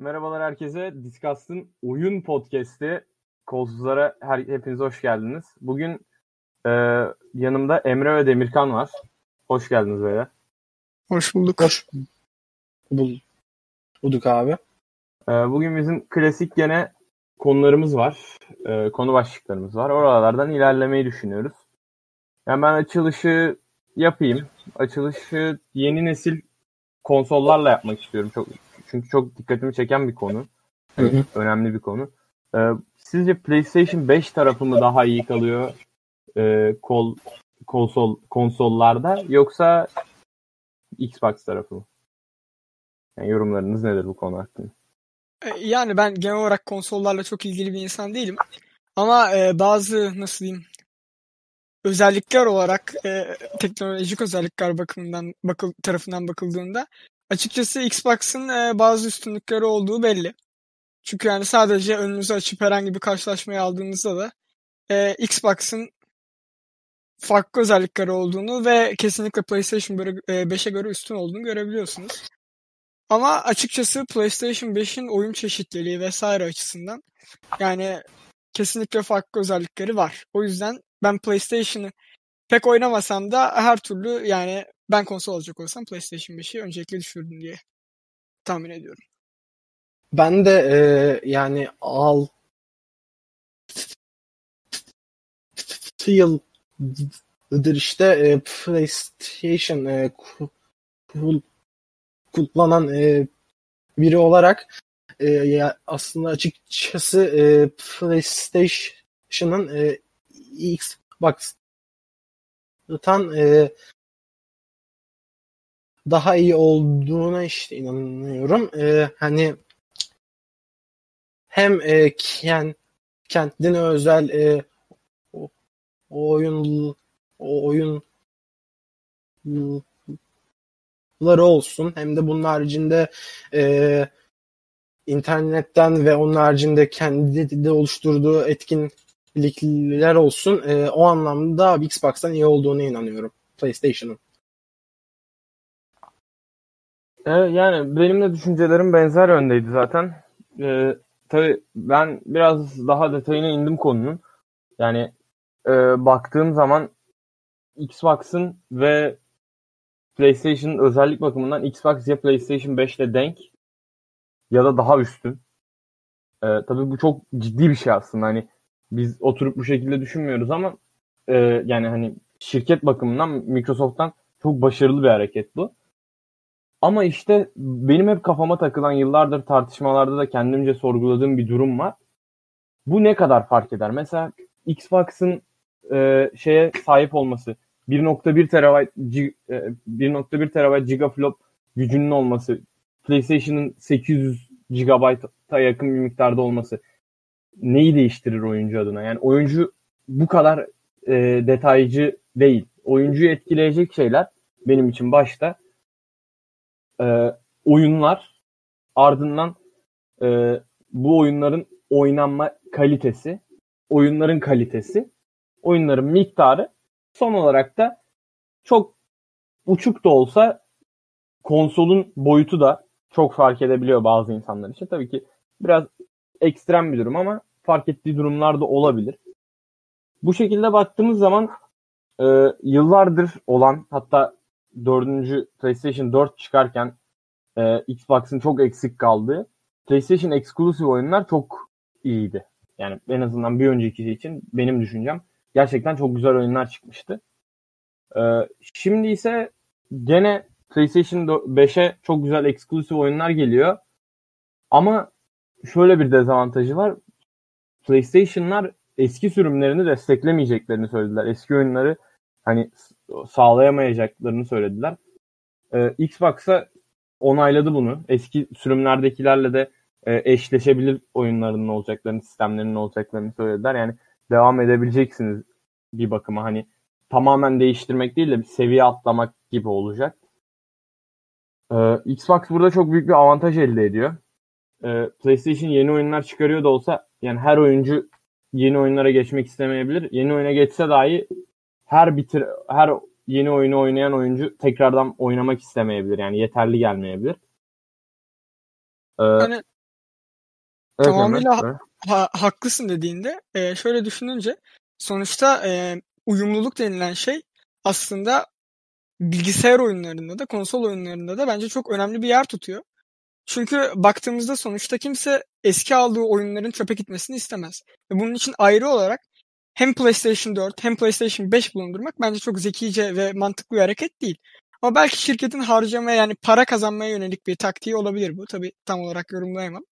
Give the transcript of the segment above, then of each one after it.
Merhabalar herkese. Discuss'ın oyun podcast'i Kolsuzlara her, hepiniz hoş geldiniz. Bugün e, yanımda Emre ve Demirkan var. Hoş geldiniz böyle. Hoş bulduk. Hoş bulduk abi. E, bugün bizim klasik gene konularımız var. E, konu başlıklarımız var. Oralardan ilerlemeyi düşünüyoruz. Yani ben açılışı yapayım. Açılışı yeni nesil konsollarla yapmak istiyorum. Çok çünkü çok dikkatimi çeken bir konu. Hı hı. Önemli bir konu. Ee, sizce PlayStation 5 tarafı mı daha iyi kalıyor e, kol konsol konsollarda yoksa Xbox tarafı mı? Yani yorumlarınız nedir bu konu hakkında? E, Yani ben genel olarak konsollarla çok ilgili bir insan değilim. Ama e, bazı nasıl diyeyim özellikler olarak e, teknolojik özellikler bakımından bakıl tarafından bakıldığında açıkçası Xbox'ın e, bazı üstünlükleri olduğu belli. Çünkü yani sadece önünüzü açıp herhangi bir karşılaşmayı aldığınızda da e, Xbox'ın farklı özellikleri olduğunu ve kesinlikle PlayStation 5'e göre üstün olduğunu görebiliyorsunuz. Ama açıkçası PlayStation 5'in oyun çeşitliliği vesaire açısından yani kesinlikle farklı özellikleri var. O yüzden ben PlayStation'ı pek oynamasam da her türlü yani ben konsol alacak olsam PlayStation 5'i öncelikle düşürdüm diye tahmin ediyorum. Ben de e, yani 6 yıldır işte e, PlayStation e, kul- kullanan e, biri olarak e, ya aslında açıkçası e, PlayStation'ın e, Xbox'tan e, daha iyi olduğuna işte inanıyorum. E, hani hem e, ken, kendine özel e, o, oyun o oyunları olsun hem de bunun haricinde e, internetten ve onun haricinde kendi de oluşturduğu etkinlikler olsun e, o anlamda Xbox'tan iyi olduğuna inanıyorum PlayStation'ın. Ee, yani benim de düşüncelerim benzer yöndeydi zaten. Ee, tabii ben biraz daha detayına indim konunun. Yani e, baktığım zaman Xbox'ın ve PlayStation'ın özellik bakımından Xbox ya PlayStation 5 ile denk ya da daha üstün. Ee, tabii bu çok ciddi bir şey aslında. Hani biz oturup bu şekilde düşünmüyoruz ama e, yani hani şirket bakımından Microsoft'tan çok başarılı bir hareket bu. Ama işte benim hep kafama takılan yıllardır tartışmalarda da kendimce sorguladığım bir durum var. Bu ne kadar fark eder? Mesela Xbox'ın e, şeye sahip olması, 1.1 terabayt G- e, 1.1 terabayt gigaflop gücünün olması, PlayStation'ın 800 GB'a yakın bir miktarda olması neyi değiştirir oyuncu adına? Yani oyuncu bu kadar e, detaycı değil. Oyuncuyu etkileyecek şeyler benim için başta e, oyunlar ardından e, bu oyunların oynanma kalitesi, oyunların kalitesi, oyunların miktarı son olarak da çok uçuk da olsa konsolun boyutu da çok fark edebiliyor bazı insanlar için. Tabii ki biraz ekstrem bir durum ama fark ettiği durumlar da olabilir. Bu şekilde baktığımız zaman e, yıllardır olan hatta dördüncü PlayStation 4 çıkarken e, Xbox'ın çok eksik kaldığı PlayStation Exclusive oyunlar çok iyiydi. Yani en azından bir önceki için benim düşüncem gerçekten çok güzel oyunlar çıkmıştı. E, şimdi ise gene PlayStation 5'e çok güzel Exclusive oyunlar geliyor. Ama şöyle bir dezavantajı var. PlayStation'lar eski sürümlerini desteklemeyeceklerini söylediler. Eski oyunları hani sağlayamayacaklarını söylediler. Ee, Xbox'a onayladı bunu. Eski sürümlerdekilerle de e, eşleşebilir oyunlarının olacaklarını, sistemlerinin olacaklarını söylediler. Yani devam edebileceksiniz bir bakıma hani tamamen değiştirmek değil de bir seviye atlamak gibi olacak. Ee, Xbox burada çok büyük bir avantaj elde ediyor. Ee, PlayStation yeni oyunlar çıkarıyor da olsa yani her oyuncu yeni oyunlara geçmek istemeyebilir. Yeni oyuna geçse dahi her bitir her yeni oyunu oynayan oyuncu tekrardan oynamak istemeyebilir. Yani yeterli gelmeyebilir. Ee, Hani Evet, Tamamıyla Emre, ha- haklısın dediğinde e, şöyle düşününce sonuçta e, uyumluluk denilen şey aslında bilgisayar oyunlarında da konsol oyunlarında da bence çok önemli bir yer tutuyor. Çünkü baktığımızda sonuçta kimse eski aldığı oyunların çöpe gitmesini istemez. Ve bunun için ayrı olarak hem PlayStation 4 hem PlayStation 5 bulundurmak bence çok zekice ve mantıklı bir hareket değil. Ama belki şirketin harcamaya yani para kazanmaya yönelik bir taktiği olabilir bu. Tabii tam olarak yorumlayamam.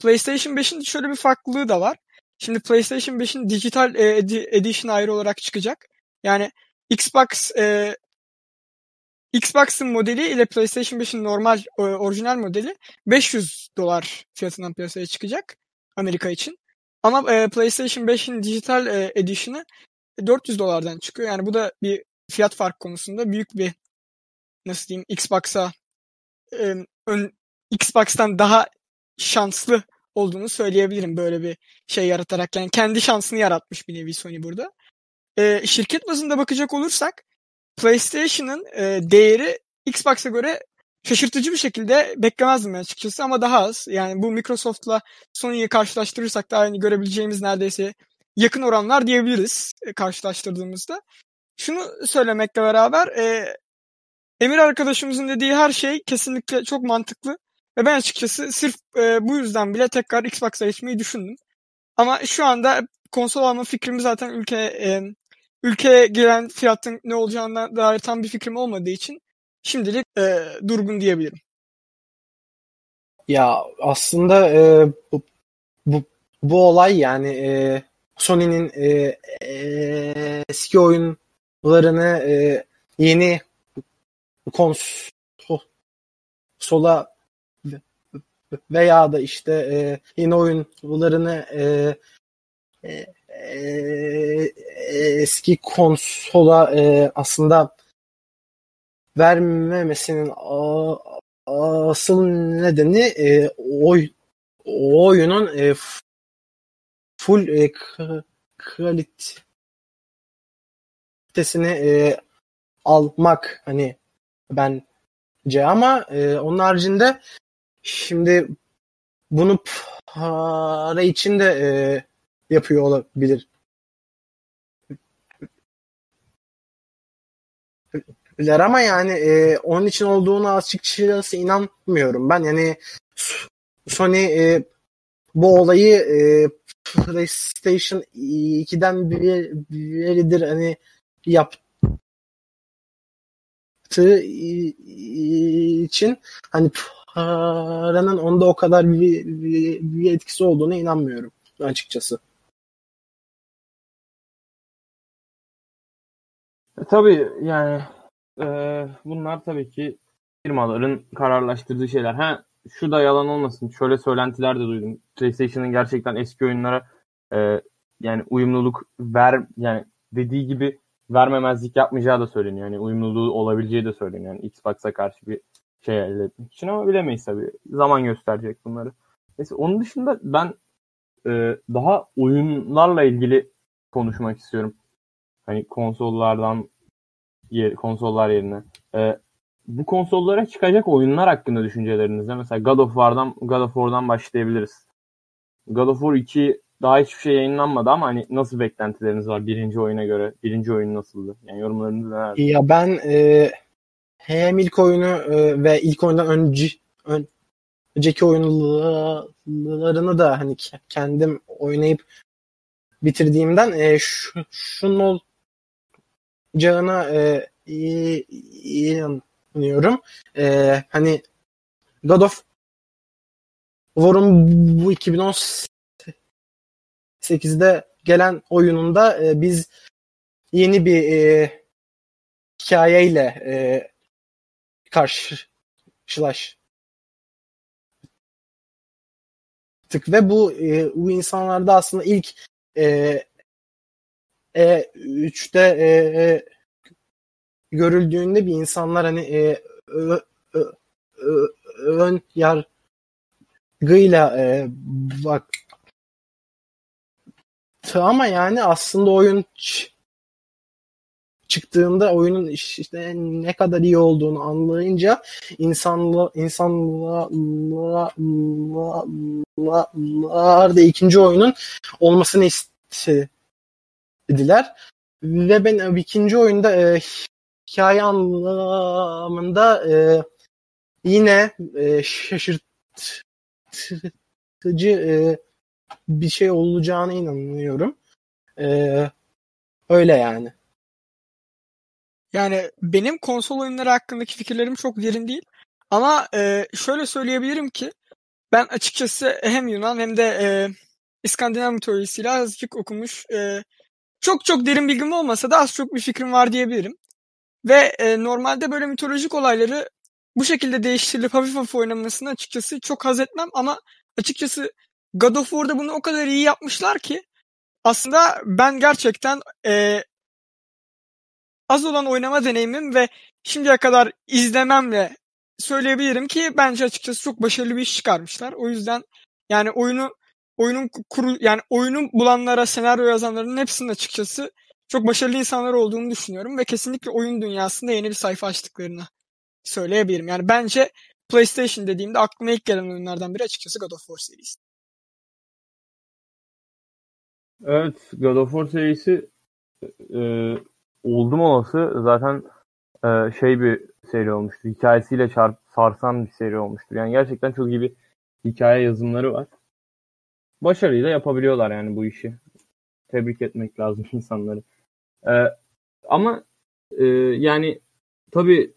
PlayStation 5'in şöyle bir farklılığı da var. Şimdi PlayStation 5'in dijital e, edi- edition ayrı olarak çıkacak. Yani Xbox e, Xbox'ın modeli ile PlayStation 5'in normal e, orijinal modeli 500 dolar fiyatından piyasaya çıkacak Amerika için. Ama e, PlayStation 5'in dijital e, edition'ı 400 dolardan çıkıyor. Yani bu da bir fiyat fark konusunda büyük bir nasıl diyeyim Xbox'a e, ön, Xbox'tan daha şanslı olduğunu söyleyebilirim böyle bir şey yaratarak. Yani kendi şansını yaratmış bir nevi Sony burada. E, şirket bazında bakacak olursak PlayStation'ın e, değeri Xbox'a göre şaşırtıcı bir şekilde beklemezdim açıkçası ama daha az. Yani bu Microsoft'la Sony'yi karşılaştırırsak da aynı görebileceğimiz neredeyse yakın oranlar diyebiliriz e, karşılaştırdığımızda. Şunu söylemekle beraber e, Emir arkadaşımızın dediği her şey kesinlikle çok mantıklı. Ve ben açıkçası sırf e, bu yüzden bile tekrar Xbox'a geçmeyi düşündüm. Ama şu anda konsol alma fikrimi zaten ülke e, ülkeye gelen fiyatın ne olacağına dair tam bir fikrim olmadığı için şimdilik e, durgun diyebilirim. Ya aslında e, bu, bu, bu olay yani e, Sony'nin e, e, eski oyunlarını e, yeni konsola veya da işte e, yeni oyunlarını e, e, e, eski konsola e, aslında vermemesinin asıl nedeni e, oy, o oyunun e, full e, kalitesini e, almak hani bence ama e, onun haricinde şimdi bunu para için de e, yapıyor olabilir. Bilir ama yani e, onun için olduğunu açıkçası inanmıyorum. Ben yani Sony e, bu olayı e, PlayStation 2'den beridir hani yaptığı için hani paranın onda o kadar bir, bir, bir etkisi olduğuna inanmıyorum açıkçası. E, tabii yani e, bunlar tabii ki firmaların kararlaştırdığı şeyler. Ha şu da yalan olmasın. Şöyle söylentiler de duydum. PlayStation'ın gerçekten eski oyunlara e, yani uyumluluk ver yani dediği gibi vermemezlik yapmayacağı da söyleniyor. Yani uyumluluğu olabileceği de söyleniyor. Yani Xbox'a karşı bir şey elde etmek için ama bilemeyiz tabii. Zaman gösterecek bunları. Neyse onun dışında ben e, daha oyunlarla ilgili konuşmak istiyorum. Hani konsollardan yer, konsollar yerine. E, bu konsollara çıkacak oyunlar hakkında düşüncelerinizde mesela God of War'dan God of War'dan başlayabiliriz. God of War 2 daha hiçbir şey yayınlanmadı ama hani nasıl beklentileriniz var birinci oyuna göre? Birinci oyun nasıldı? Yani yorumlarınız neler? Ya ben e, hem ilk oyunu e, ve ilk oyundan önce ön, önceki oyunlarını da hani kendim oynayıp bitirdiğimden e, şu, şunun olacağına e, iyi, inanıyorum. E, hani God of War'un bu 2018'de gelen oyununda e, biz yeni bir e, hikayeyle e, karşılaştık ve bu e, bu insanlarda aslında ilk e, e, 3'te e, e, görüldüğünde bir insanlar hani e, ö, ö, ö, ön yargıyla e, bak ama yani aslında oyun çıktığında oyunun işte ne kadar iyi olduğunu anlayınca insanla insanlar da ikinci oyunun olmasını istediler. Ve ben ikinci oyunda e, hikaye anlamında e, yine e, şaşırtıcı e, bir şey olacağına inanıyorum. E, öyle yani. Yani benim konsol oyunları hakkındaki fikirlerim çok derin değil. Ama e, şöyle söyleyebilirim ki ben açıkçası hem Yunan hem de e, İskandinav mitolojisiyle azıcık okumuş. E, çok çok derin bilgim olmasa da az çok bir fikrim var diyebilirim. Ve e, normalde böyle mitolojik olayları bu şekilde değiştirilip hafif hafif oynamasını açıkçası çok haz etmem ama açıkçası God of War'da bunu o kadar iyi yapmışlar ki aslında ben gerçekten e, az olan oynama deneyimim ve şimdiye kadar izlememle söyleyebilirim ki bence açıkçası çok başarılı bir iş çıkarmışlar. O yüzden yani oyunu oyunun kuru yani oyunu bulanlara, senaryo yazanların hepsinin açıkçası çok başarılı insanlar olduğunu düşünüyorum ve kesinlikle oyun dünyasında yeni bir sayfa açtıklarını söyleyebilirim. Yani bence PlayStation dediğimde aklıma ilk gelen oyunlardan biri açıkçası God of War serisi. Evet, God of War serisi e, oldum olası zaten e, şey bir seri olmuştu. Hikayesiyle çarp, sarsan bir seri olmuştur. Yani gerçekten çok iyi bir hikaye yazımları var. Başarıyla yapabiliyorlar yani bu işi. Tebrik etmek lazım insanları. E, ama e, yani tabii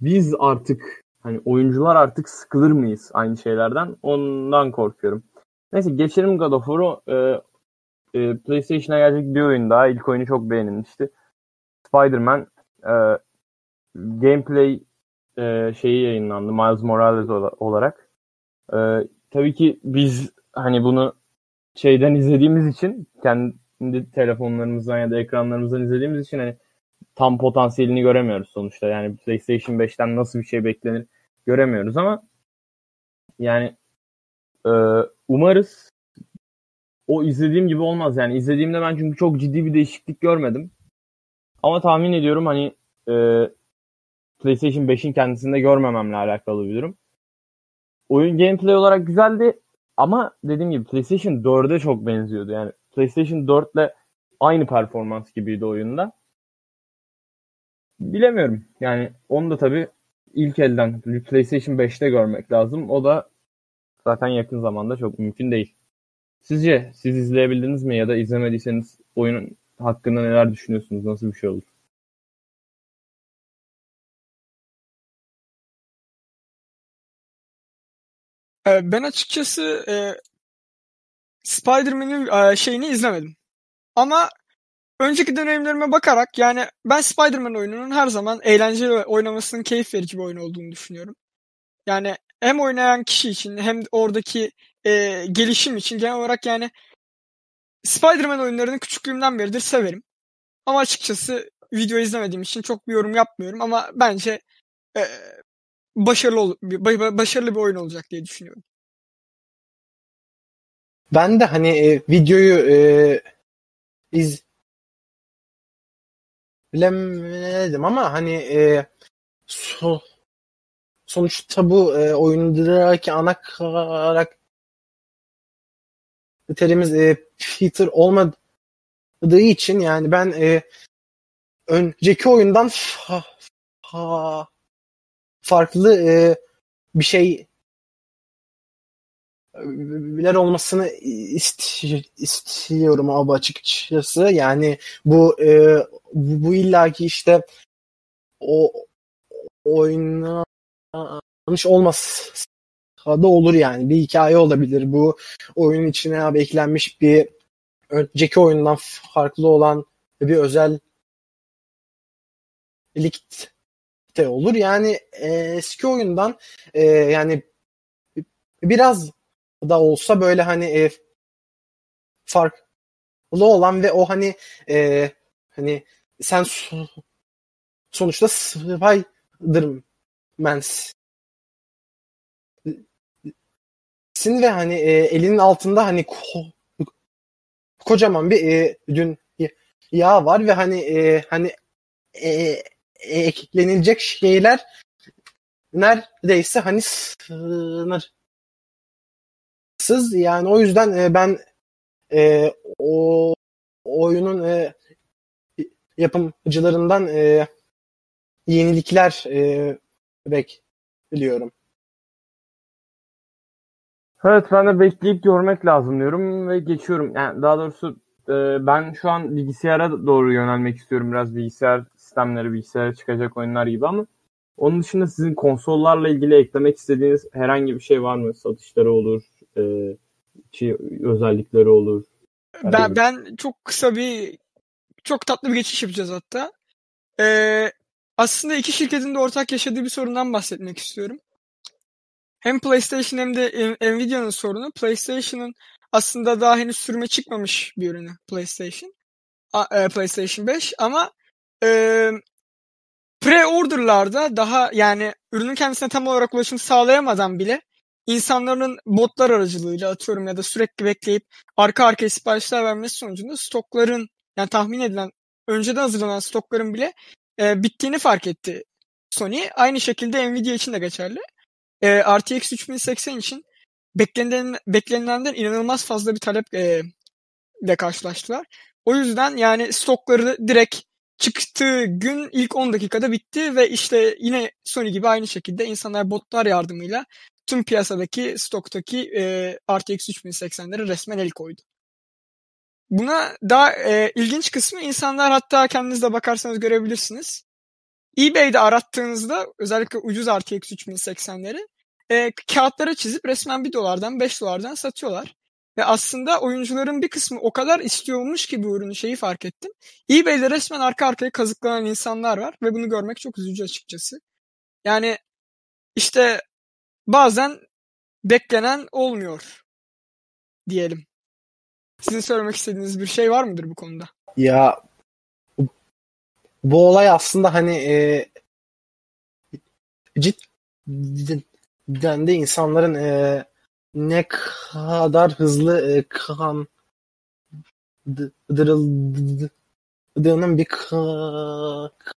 biz artık hani oyuncular artık sıkılır mıyız aynı şeylerden? Ondan korkuyorum. Neyse geçelim God of War'u. E, e, PlayStation'a gelecek bir oyun daha. İlk oyunu çok beğenilmişti. Spider-Man e, gameplay e, şeyi yayınlandı Miles Morales olarak. E, tabii ki biz hani bunu şeyden izlediğimiz için kendi telefonlarımızdan ya da ekranlarımızdan izlediğimiz için hani tam potansiyelini göremiyoruz sonuçta. Yani PlayStation 5'ten nasıl bir şey beklenir göremiyoruz ama yani e, umarız o izlediğim gibi olmaz yani. izlediğimde ben çünkü çok ciddi bir değişiklik görmedim. Ama tahmin ediyorum hani e, PlayStation 5'in kendisinde görmememle alakalı bir durum. Oyun gameplay olarak güzeldi ama dediğim gibi PlayStation 4'e çok benziyordu. Yani PlayStation 4 ile aynı performans gibiydi oyunda. Bilemiyorum. Yani onu da tabii ilk elden PlayStation 5'te görmek lazım. O da zaten yakın zamanda çok mümkün değil. Sizce siz izleyebildiniz mi ya da izlemediyseniz oyunun hakkında neler düşünüyorsunuz? Nasıl bir şey olur? Ben açıkçası e, Spider-Man'in e, şeyini izlemedim. Ama önceki deneyimlerime bakarak yani ben Spider-Man oyununun her zaman eğlenceli oynamasının keyif verici bir oyun olduğunu düşünüyorum. Yani hem oynayan kişi için hem oradaki e, gelişim için genel olarak yani Spider-Man oyunlarını küçüklüğümden beridir severim. Ama açıkçası video izlemediğim için çok bir yorum yapmıyorum ama bence e, başarılı başarılı bir oyun olacak diye düşünüyorum. Ben de hani e, videoyu e, iz bilemedim ama hani e, so, sonuçta bu e, oyundaki ana karakterimiz e, Peter olmadığı için yani ben e, önceki oyundan fa, fa, farklı e, bir şey biler olmasını ist- istiyorum abi açıkçası. Yani bu e, bu, bu illaki işte o oynanış olmaz da olur yani. Bir hikaye olabilir. Bu oyunun içine abi eklenmiş bir önceki oyundan farklı olan bir özel de olur. Yani e, eski oyundan e, yani biraz da olsa böyle hani e, farklı olan ve o hani e, hani sen sonuçta Spider-Man'sin ve hani e, elinin altında hani ko kocaman bir e, yağ var ve hani e, hani e, eklenilecek şeyler neredeyse hani sınırsız yani o yüzden e, ben e, o oyunun e, yapımcılarından e, yenilikler e, bekliyorum. Evet ben de bekleyip görmek lazım diyorum ve geçiyorum. Yani daha doğrusu e, ben şu an bilgisayara doğru yönelmek istiyorum. Biraz bilgisayar sistemleri, bilgisayara çıkacak oyunlar gibi ama onun dışında sizin konsollarla ilgili eklemek istediğiniz herhangi bir şey var mı? Satışları olur, e, şey, özellikleri olur. Ben, ben çok kısa bir çok tatlı bir geçiş yapacağız hatta. Ee, aslında iki şirketin de ortak yaşadığı bir sorundan bahsetmek istiyorum. Hem PlayStation hem de Nvidia'nın sorunu. PlayStation'ın aslında daha henüz sürüme çıkmamış bir ürünü PlayStation. E, PlayStation 5 ama e, pre-order'larda daha yani ürünün kendisine tam olarak ulaşım sağlayamadan bile insanların botlar aracılığıyla atıyorum ya da sürekli bekleyip arka arkaya siparişler vermesi sonucunda stokların yani tahmin edilen önceden hazırlanan stokların bile e, bittiğini fark etti Sony. Aynı şekilde Nvidia için de geçerli. E, RTX 3080 için beklenen, beklenilenden inanılmaz fazla bir talep e, ile karşılaştılar. O yüzden yani stokları direkt çıktığı gün ilk 10 dakikada bitti ve işte yine Sony gibi aynı şekilde insanlar botlar yardımıyla tüm piyasadaki stoktaki e, RTX 3080'leri resmen el koydu. Buna daha e, ilginç kısmı insanlar hatta kendiniz de bakarsanız görebilirsiniz. eBay'de arattığınızda özellikle ucuz RTX 3080'leri e, kağıtlara çizip resmen 1 dolardan 5 dolardan satıyorlar. Ve aslında oyuncuların bir kısmı o kadar istiyormuş ki bu ürünü şeyi fark ettim. eBay'de resmen arka arkaya kazıklanan insanlar var ve bunu görmek çok üzücü açıkçası. Yani işte bazen beklenen olmuyor diyelim. Sizin söylemek istediğiniz bir şey var mıdır bu konuda? Ya bu olay aslında hani e, cidden de insanların e, ne kadar hızlı e, kandırıldığının bir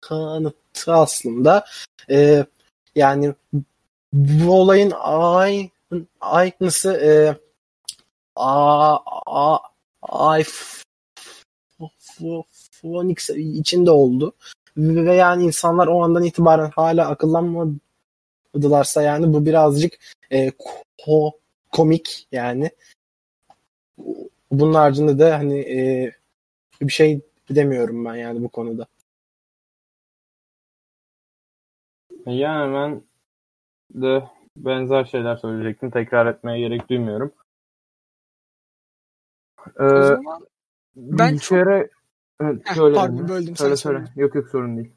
kanıtı aslında. E, yani bu olayın aynı aynısı e, a, a, iPhone X içinde oldu. Ve yani insanlar o andan itibaren hala akıllanmadılarsa yani bu birazcık e, ko, komik yani. Bunun haricinde de hani e, bir şey demiyorum ben yani bu konuda. Yani ben de benzer şeyler söyleyecektim. Tekrar etmeye gerek duymuyorum. Ee, o zaman ben bilgisayara çok... Evet, söyle pardon böldüm söyle, söyle. Yok yok sorun değil.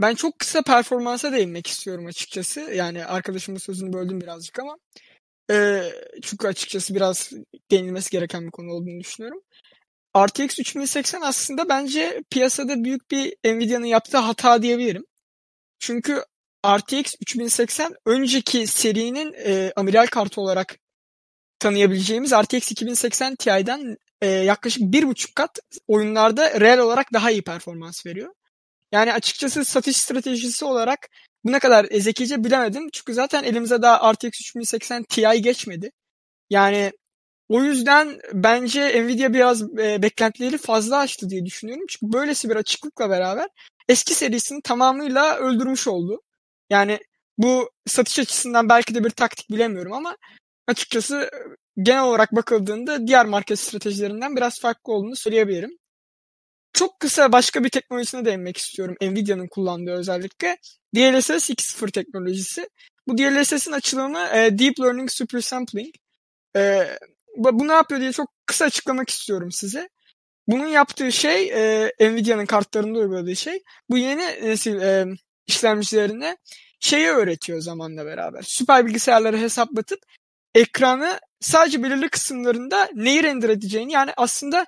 Ben çok kısa performansa değinmek istiyorum açıkçası. Yani arkadaşımın sözünü böldüm birazcık ama e, çünkü açıkçası biraz değinilmesi gereken bir konu olduğunu düşünüyorum. RTX 3080 aslında bence piyasada büyük bir Nvidia'nın yaptığı hata diyebilirim. Çünkü RTX 3080 önceki serinin e, amiral kartı olarak tanıyabileceğimiz RTX 2080 Ti'den e, yaklaşık bir buçuk kat oyunlarda reel olarak daha iyi performans veriyor. Yani açıkçası satış stratejisi olarak bu ne kadar zekice bilemedim. Çünkü zaten elimize daha RTX 3080 Ti geçmedi. Yani o yüzden bence Nvidia biraz e, beklentileri fazla açtı diye düşünüyorum. Çünkü böylesi bir açıklıkla beraber eski serisini tamamıyla öldürmüş oldu. Yani bu satış açısından belki de bir taktik bilemiyorum ama açıkçası genel olarak bakıldığında diğer market stratejilerinden biraz farklı olduğunu söyleyebilirim. Çok kısa başka bir teknolojisine değinmek istiyorum. Nvidia'nın kullandığı özellikle. DLSS 2.0 teknolojisi. Bu DLSS'in açılımı e, Deep Learning Super Sampling. E, bu ne yapıyor diye çok kısa açıklamak istiyorum size. Bunun yaptığı şey e, Nvidia'nın kartlarında uyguladığı şey. Bu yeni nesil e, işlemcilerine şeyi öğretiyor zamanla beraber. Süper bilgisayarları hesaplatıp ekranı sadece belirli kısımlarında neyi render edeceğini yani aslında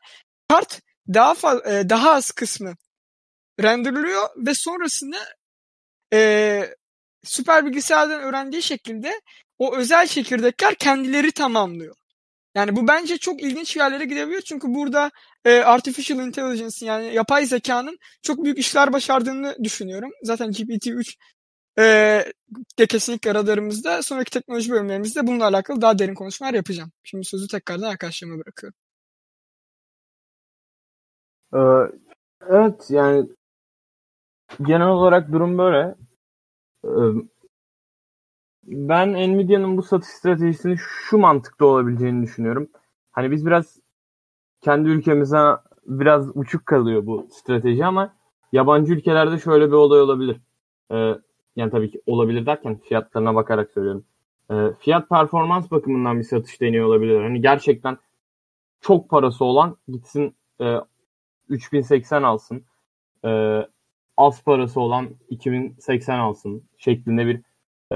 kart daha fazla, e, daha az kısmı renderlıyor ve sonrasında e, süper bilgisayardan öğrendiği şekilde o özel çekirdekler kendileri tamamlıyor. Yani bu bence çok ilginç yerlere gidebiliyor çünkü burada e, artificial intelligence yani yapay zekanın çok büyük işler başardığını düşünüyorum. Zaten GPT-3 e, de kesinlikle radarımızda. Sonraki teknoloji bölümlerimizde bununla alakalı daha derin konuşmalar yapacağım. Şimdi sözü tekrardan arkadaşlarıma bırakıyorum. Ee, evet yani genel olarak durum böyle. Ee, ben Nvidia'nın bu satış stratejisini şu mantıkta olabileceğini düşünüyorum. Hani biz biraz kendi ülkemize biraz uçuk kalıyor bu strateji ama yabancı ülkelerde şöyle bir olay olabilir. Ee, yani tabii ki olabilir derken fiyatlarına bakarak söylüyorum. Ee, fiyat performans bakımından bir satış deniyor olabilir. Hani gerçekten çok parası olan gitsin e, 3080 alsın. E, az parası olan 2080 alsın şeklinde bir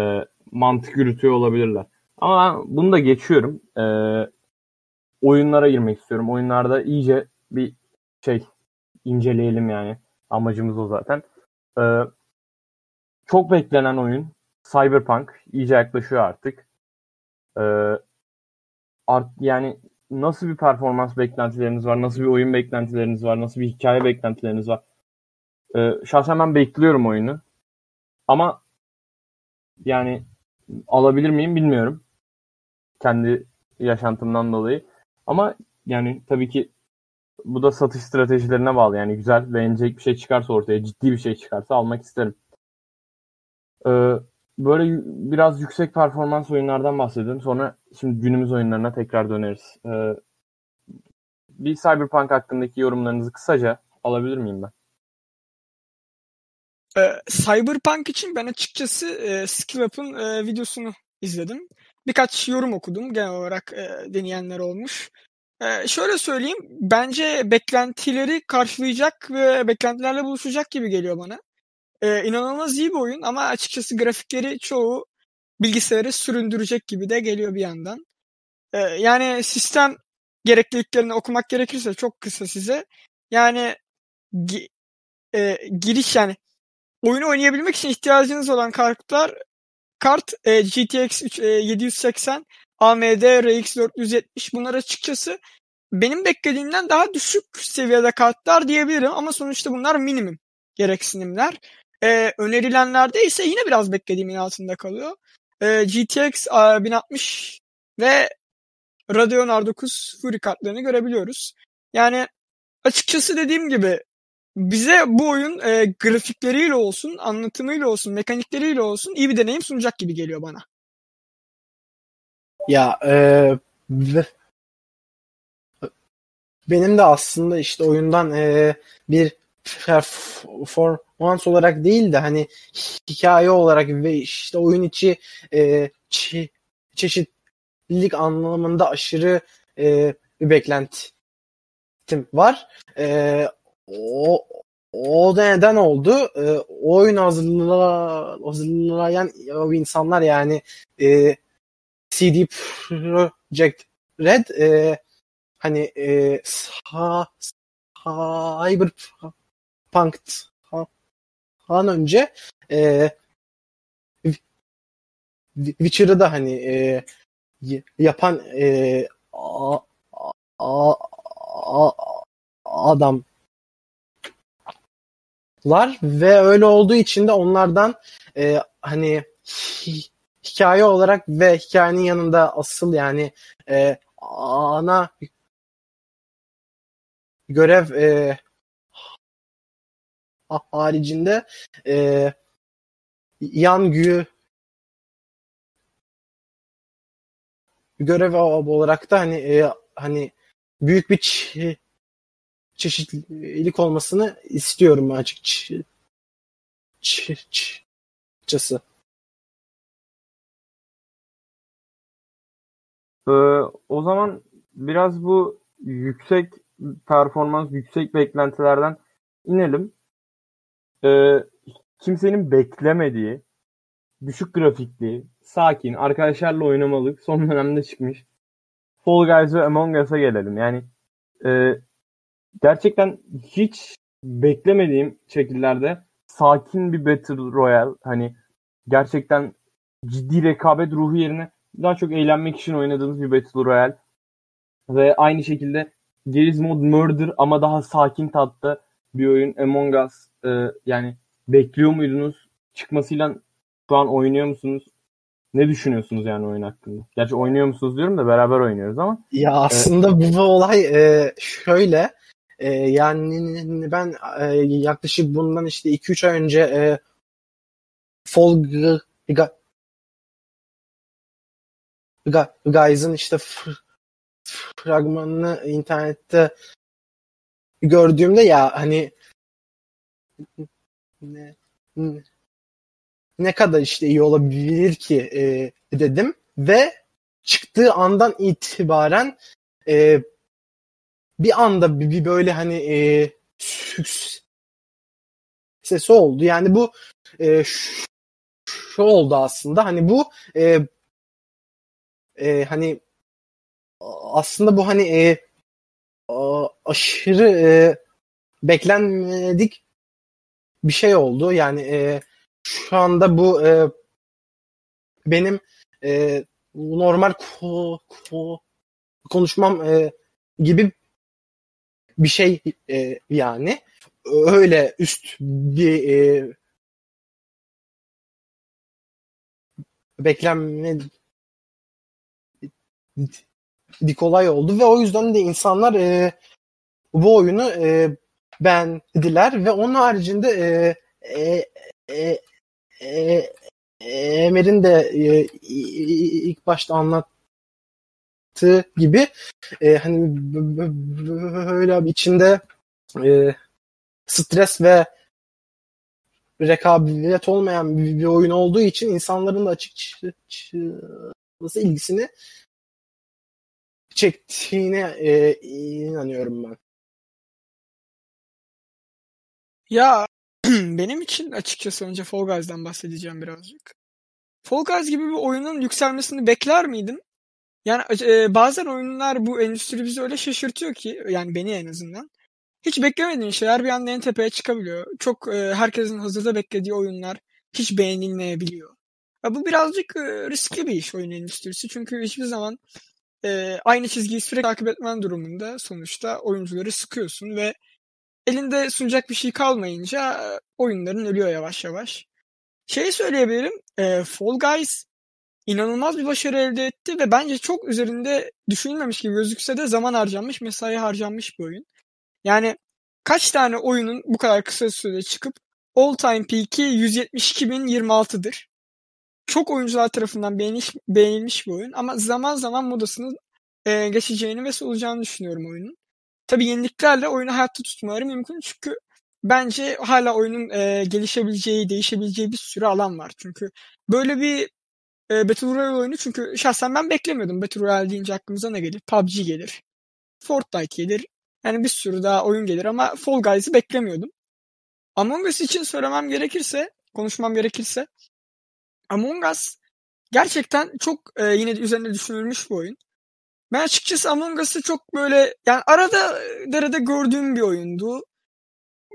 e, mantık yürütüyor olabilirler. Ama ben bunu da geçiyorum. E, oyunlara girmek istiyorum. Oyunlarda iyice bir şey inceleyelim yani. Amacımız o zaten. E, çok beklenen oyun Cyberpunk iyice yaklaşıyor artık. E, art, yani nasıl bir performans beklentileriniz var? Nasıl bir oyun beklentileriniz var? Nasıl bir hikaye beklentileriniz var? Ee, şahsen ben bekliyorum oyunu. Ama yani alabilir miyim bilmiyorum. Kendi yaşantımdan dolayı. Ama yani tabii ki bu da satış stratejilerine bağlı. Yani güzel, beğenecek bir şey çıkarsa ortaya, ciddi bir şey çıkarsa almak isterim. Ee, böyle biraz yüksek performans oyunlardan bahsedelim. Sonra şimdi günümüz oyunlarına tekrar döneriz. Ee, bir Cyberpunk hakkındaki yorumlarınızı kısaca alabilir miyim ben? Ee, Cyberpunk için ben açıkçası e, SkillUp'ın e, videosunu izledim. Birkaç yorum okudum. Genel olarak e, deneyenler olmuş. E, şöyle söyleyeyim. Bence beklentileri karşılayacak ve beklentilerle buluşacak gibi geliyor bana. E, inanılmaz iyi bir oyun ama açıkçası grafikleri çoğu bilgisayarı süründürecek gibi de geliyor bir yandan. E, yani sistem gerekliliklerini okumak gerekirse çok kısa size. Yani gi, e, giriş yani oyunu oynayabilmek için ihtiyacınız olan kartlar kart e, GTX 3, e, 780, AMD RX 470 bunlar açıkçası benim beklediğimden daha düşük seviyede kartlar diyebilirim ama sonuçta bunlar minimum gereksinimler. E, önerilenlerde ise yine biraz beklediğimin altında kalıyor. E, GTX e, 1060 ve Radeon R9 Fury kartlarını görebiliyoruz. Yani açıkçası dediğim gibi bize bu oyun e, grafikleriyle olsun, anlatımıyla olsun, mekanikleriyle olsun iyi bir deneyim sunacak gibi geliyor bana. Ya e, benim de aslında işte oyundan e, bir performans olarak değil de hani hikaye olarak ve işte oyun içi e, çe- çeşitlilik anlamında aşırı e, bir beklentim var. E, o o da neden oldu? E, o oyun hazırla, hazırlayan insanlar yani e, CD Projekt Red e, hani e, sa, Cyberpunk'tan önce e, Witcher'ı da hani e, yapan e, a, a, a, adam var ve öyle olduğu için de onlardan e, hani hikaye olarak ve hikayenin yanında asıl yani e, ana görev e, haricinde e, yan gü görev olarak da hani e, hani büyük bir çeşitlilik olmasını istiyorum açıkçası. Ee, o zaman biraz bu yüksek performans, yüksek beklentilerden inelim. Ee, kimsenin beklemediği, düşük grafikli, sakin, arkadaşlarla oynamalık son dönemde çıkmış Fall Guys ve Among Us'a gelelim. Yani e, gerçekten hiç beklemediğim şekillerde sakin bir Battle Royale hani gerçekten ciddi rekabet ruhu yerine daha çok eğlenmek için oynadığınız bir Battle Royale ve aynı şekilde Geriz Mod Murder ama daha sakin tatta bir oyun Among Us. E, yani bekliyor muydunuz? Çıkmasıyla şu an oynuyor musunuz? Ne düşünüyorsunuz yani oyun hakkında? Gerçi oynuyor musunuz diyorum da beraber oynuyoruz ama. Ya aslında e, bu olay e, şöyle e, yani ben e, yaklaşık bundan işte 2-3 ay önce e, Fall Guys'ın işte fragmanını internette gördüğümde ya hani ne, ne kadar işte iyi olabilir ki e, dedim ve çıktığı andan itibaren e, bir anda bir, bir böyle hani e, sesi oldu. Yani bu e, şu, oldu aslında hani bu e, e, hani aslında bu hani e, aşırı e, beklenmedik bir şey oldu. Yani e, şu anda bu e, benim e, normal ko, ko, konuşmam e, gibi bir şey e, yani öyle üst bir e, beklenmedik kolay oldu ve o yüzden de insanlar e, bu oyunu e, beğendiler ve onun haricinde e, e, e, e, Emer'in de e, ilk başta anlattığı gibi e, hani böyle içinde e, stres ve rekabet olmayan bir oyun olduğu için insanların da açıkçası ilgisini çektiğine e, inanıyorum ben. Ya benim için açıkçası önce Fall Guys'dan bahsedeceğim birazcık. Fall Guys gibi bir oyunun yükselmesini bekler miydim? Yani e, bazen oyunlar bu endüstri bizi öyle şaşırtıyor ki yani beni en azından. Hiç beklemediğin şeyler bir anda en tepeye çıkabiliyor. Çok e, herkesin hazırda beklediği oyunlar hiç beğenilmeyebiliyor. Ya bu birazcık e, riskli bir iş oyun endüstrisi. Çünkü hiçbir zaman e, aynı çizgiyi sürekli takip etmen durumunda sonuçta oyuncuları sıkıyorsun ve elinde sunacak bir şey kalmayınca oyunların ölüyor yavaş yavaş. Şey söyleyebilirim, e, Fall Guys inanılmaz bir başarı elde etti ve bence çok üzerinde düşünülmemiş gibi gözükse de zaman harcanmış, mesai harcanmış bir oyun. Yani kaç tane oyunun bu kadar kısa sürede çıkıp all time peak'i 172.026'dır. Çok oyuncular tarafından beğeniş, beğenilmiş bir oyun ama zaman zaman modasının e, geçeceğini ve solacağını düşünüyorum oyunun. Tabii yeniliklerle oyunu hayatta tutmaları mümkün çünkü bence hala oyunun e, gelişebileceği, değişebileceği bir sürü alan var. Çünkü böyle bir e, Battle Royale oyunu çünkü şahsen ben beklemiyordum. Battle Royale deyince aklımıza ne gelir? PUBG gelir. Fortnite gelir. Yani bir sürü daha oyun gelir ama Fall Guys'ı beklemiyordum. Among Us için söylemem gerekirse, konuşmam gerekirse Among Us gerçekten çok e, yine üzerine düşünülmüş bir oyun. Ben açıkçası Among Us'ı çok böyle yani arada derede gördüğüm bir oyundu.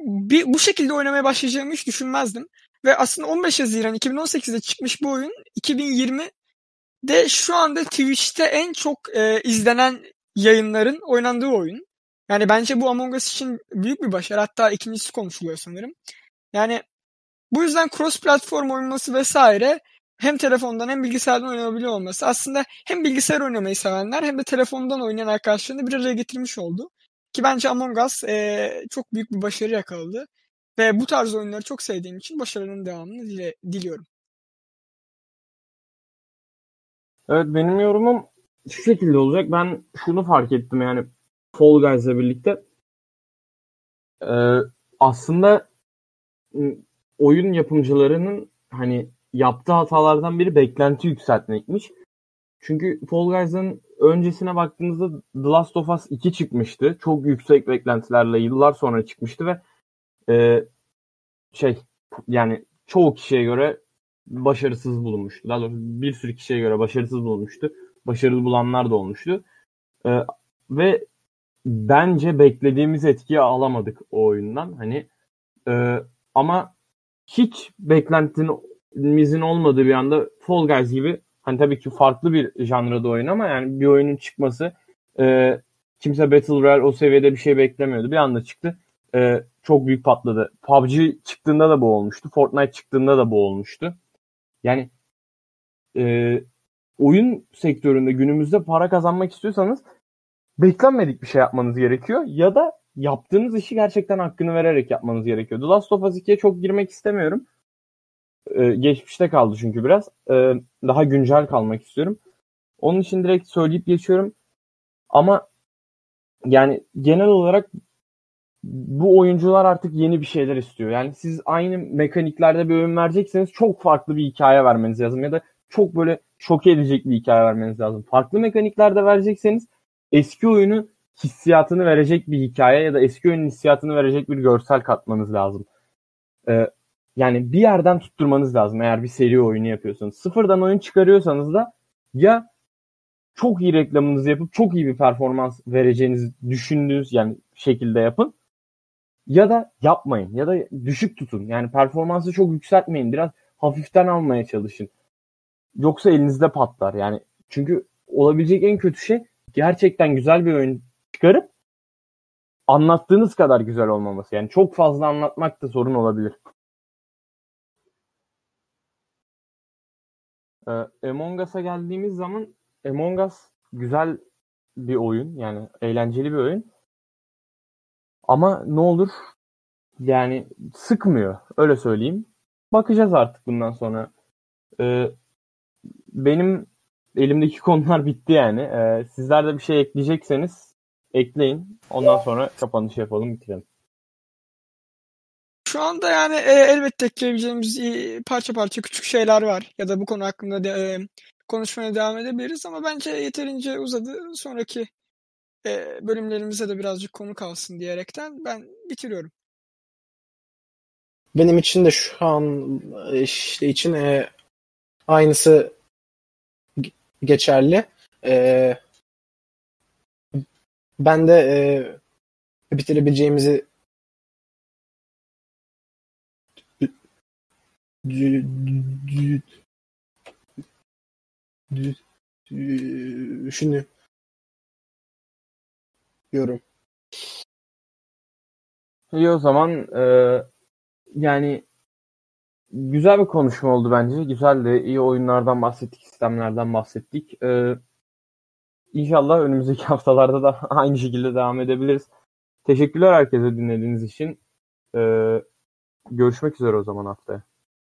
Bir, bu şekilde oynamaya başlayacağımı hiç düşünmezdim. Ve aslında 15 Haziran 2018'de çıkmış bu oyun 2020'de şu anda Twitch'te en çok e, izlenen yayınların oynandığı oyun. Yani bence bu Among Us için büyük bir başarı. Hatta ikincisi konuşuluyor sanırım. Yani bu yüzden cross platform oynaması vesaire hem telefondan hem bilgisayardan oynanabiliyor olması aslında hem bilgisayar oynamayı sevenler hem de telefondan oynayan arkadaşlarını bir araya getirmiş oldu. Ki bence Among Us e, çok büyük bir başarı yakaladı. Ve bu tarz oyunları çok sevdiğim için başarının devamını dile, diliyorum. Evet benim yorumum şu şekilde olacak. Ben şunu fark ettim yani Fall Guys'la birlikte. Ee, aslında oyun yapımcılarının hani yaptığı hatalardan biri beklenti yükseltmekmiş. Çünkü Fall Guys'ın öncesine baktığınızda The Last of Us 2 çıkmıştı. Çok yüksek beklentilerle yıllar sonra çıkmıştı ve e, şey yani çoğu kişiye göre başarısız bulunmuştu. Daha doğrusu bir sürü kişiye göre başarısız bulunmuştu. Başarılı bulanlar da olmuştu. E, ve bence beklediğimiz etkiyi alamadık o oyundan. Hani e, ama hiç beklentinin mizin olmadığı bir anda Fall Guys gibi hani tabii ki farklı bir janrada oyun ama yani bir oyunun çıkması e, kimse Battle Royale o seviyede bir şey beklemiyordu. Bir anda çıktı. E, çok büyük patladı. PUBG çıktığında da bu olmuştu. Fortnite çıktığında da bu olmuştu. Yani e, oyun sektöründe günümüzde para kazanmak istiyorsanız beklenmedik bir şey yapmanız gerekiyor. Ya da yaptığınız işi gerçekten hakkını vererek yapmanız gerekiyor. The Last of Us 2'ye çok girmek istemiyorum. Ee, geçmişte kaldı çünkü biraz. Ee, daha güncel kalmak istiyorum. Onun için direkt söyleyip geçiyorum. Ama yani genel olarak bu oyuncular artık yeni bir şeyler istiyor. Yani siz aynı mekaniklerde bir oyun verecekseniz çok farklı bir hikaye vermeniz lazım. Ya da çok böyle şok edecek bir hikaye vermeniz lazım. Farklı mekaniklerde verecekseniz eski oyunu hissiyatını verecek bir hikaye ya da eski oyunun hissiyatını verecek bir görsel katmanız lazım. Ee, yani bir yerden tutturmanız lazım eğer bir seri oyunu yapıyorsanız. Sıfırdan oyun çıkarıyorsanız da ya çok iyi reklamınızı yapıp çok iyi bir performans vereceğinizi düşündüğünüz yani şekilde yapın. Ya da yapmayın ya da düşük tutun. Yani performansı çok yükseltmeyin. Biraz hafiften almaya çalışın. Yoksa elinizde patlar. Yani çünkü olabilecek en kötü şey gerçekten güzel bir oyun çıkarıp anlattığınız kadar güzel olmaması. Yani çok fazla anlatmak da sorun olabilir. Ee, Among Us'a geldiğimiz zaman Among Us güzel bir oyun. Yani eğlenceli bir oyun. Ama ne olur yani sıkmıyor. Öyle söyleyeyim. Bakacağız artık bundan sonra. Ee, benim elimdeki konular bitti yani. Ee, sizler de bir şey ekleyecekseniz ekleyin. Ondan sonra kapanış yapalım bitirelim. Şu anda yani e, elbette ekleyebileceğimiz e, parça parça küçük şeyler var. Ya da bu konu hakkında de, e, konuşmaya devam edebiliriz ama bence yeterince uzadı. Sonraki e, bölümlerimize de birazcık konu kalsın diyerekten ben bitiriyorum. Benim için de şu an işte için e, aynısı geçerli. E, ben de e, bitirebileceğimizi düşünüyorum. İyi o zaman e, yani güzel bir konuşma oldu bence. Güzel de iyi oyunlardan bahsettik, sistemlerden bahsettik. E, İnşallah önümüzdeki haftalarda da aynı şekilde devam edebiliriz. Teşekkürler herkese dinlediğiniz için. Ee, görüşmek üzere o zaman haftaya.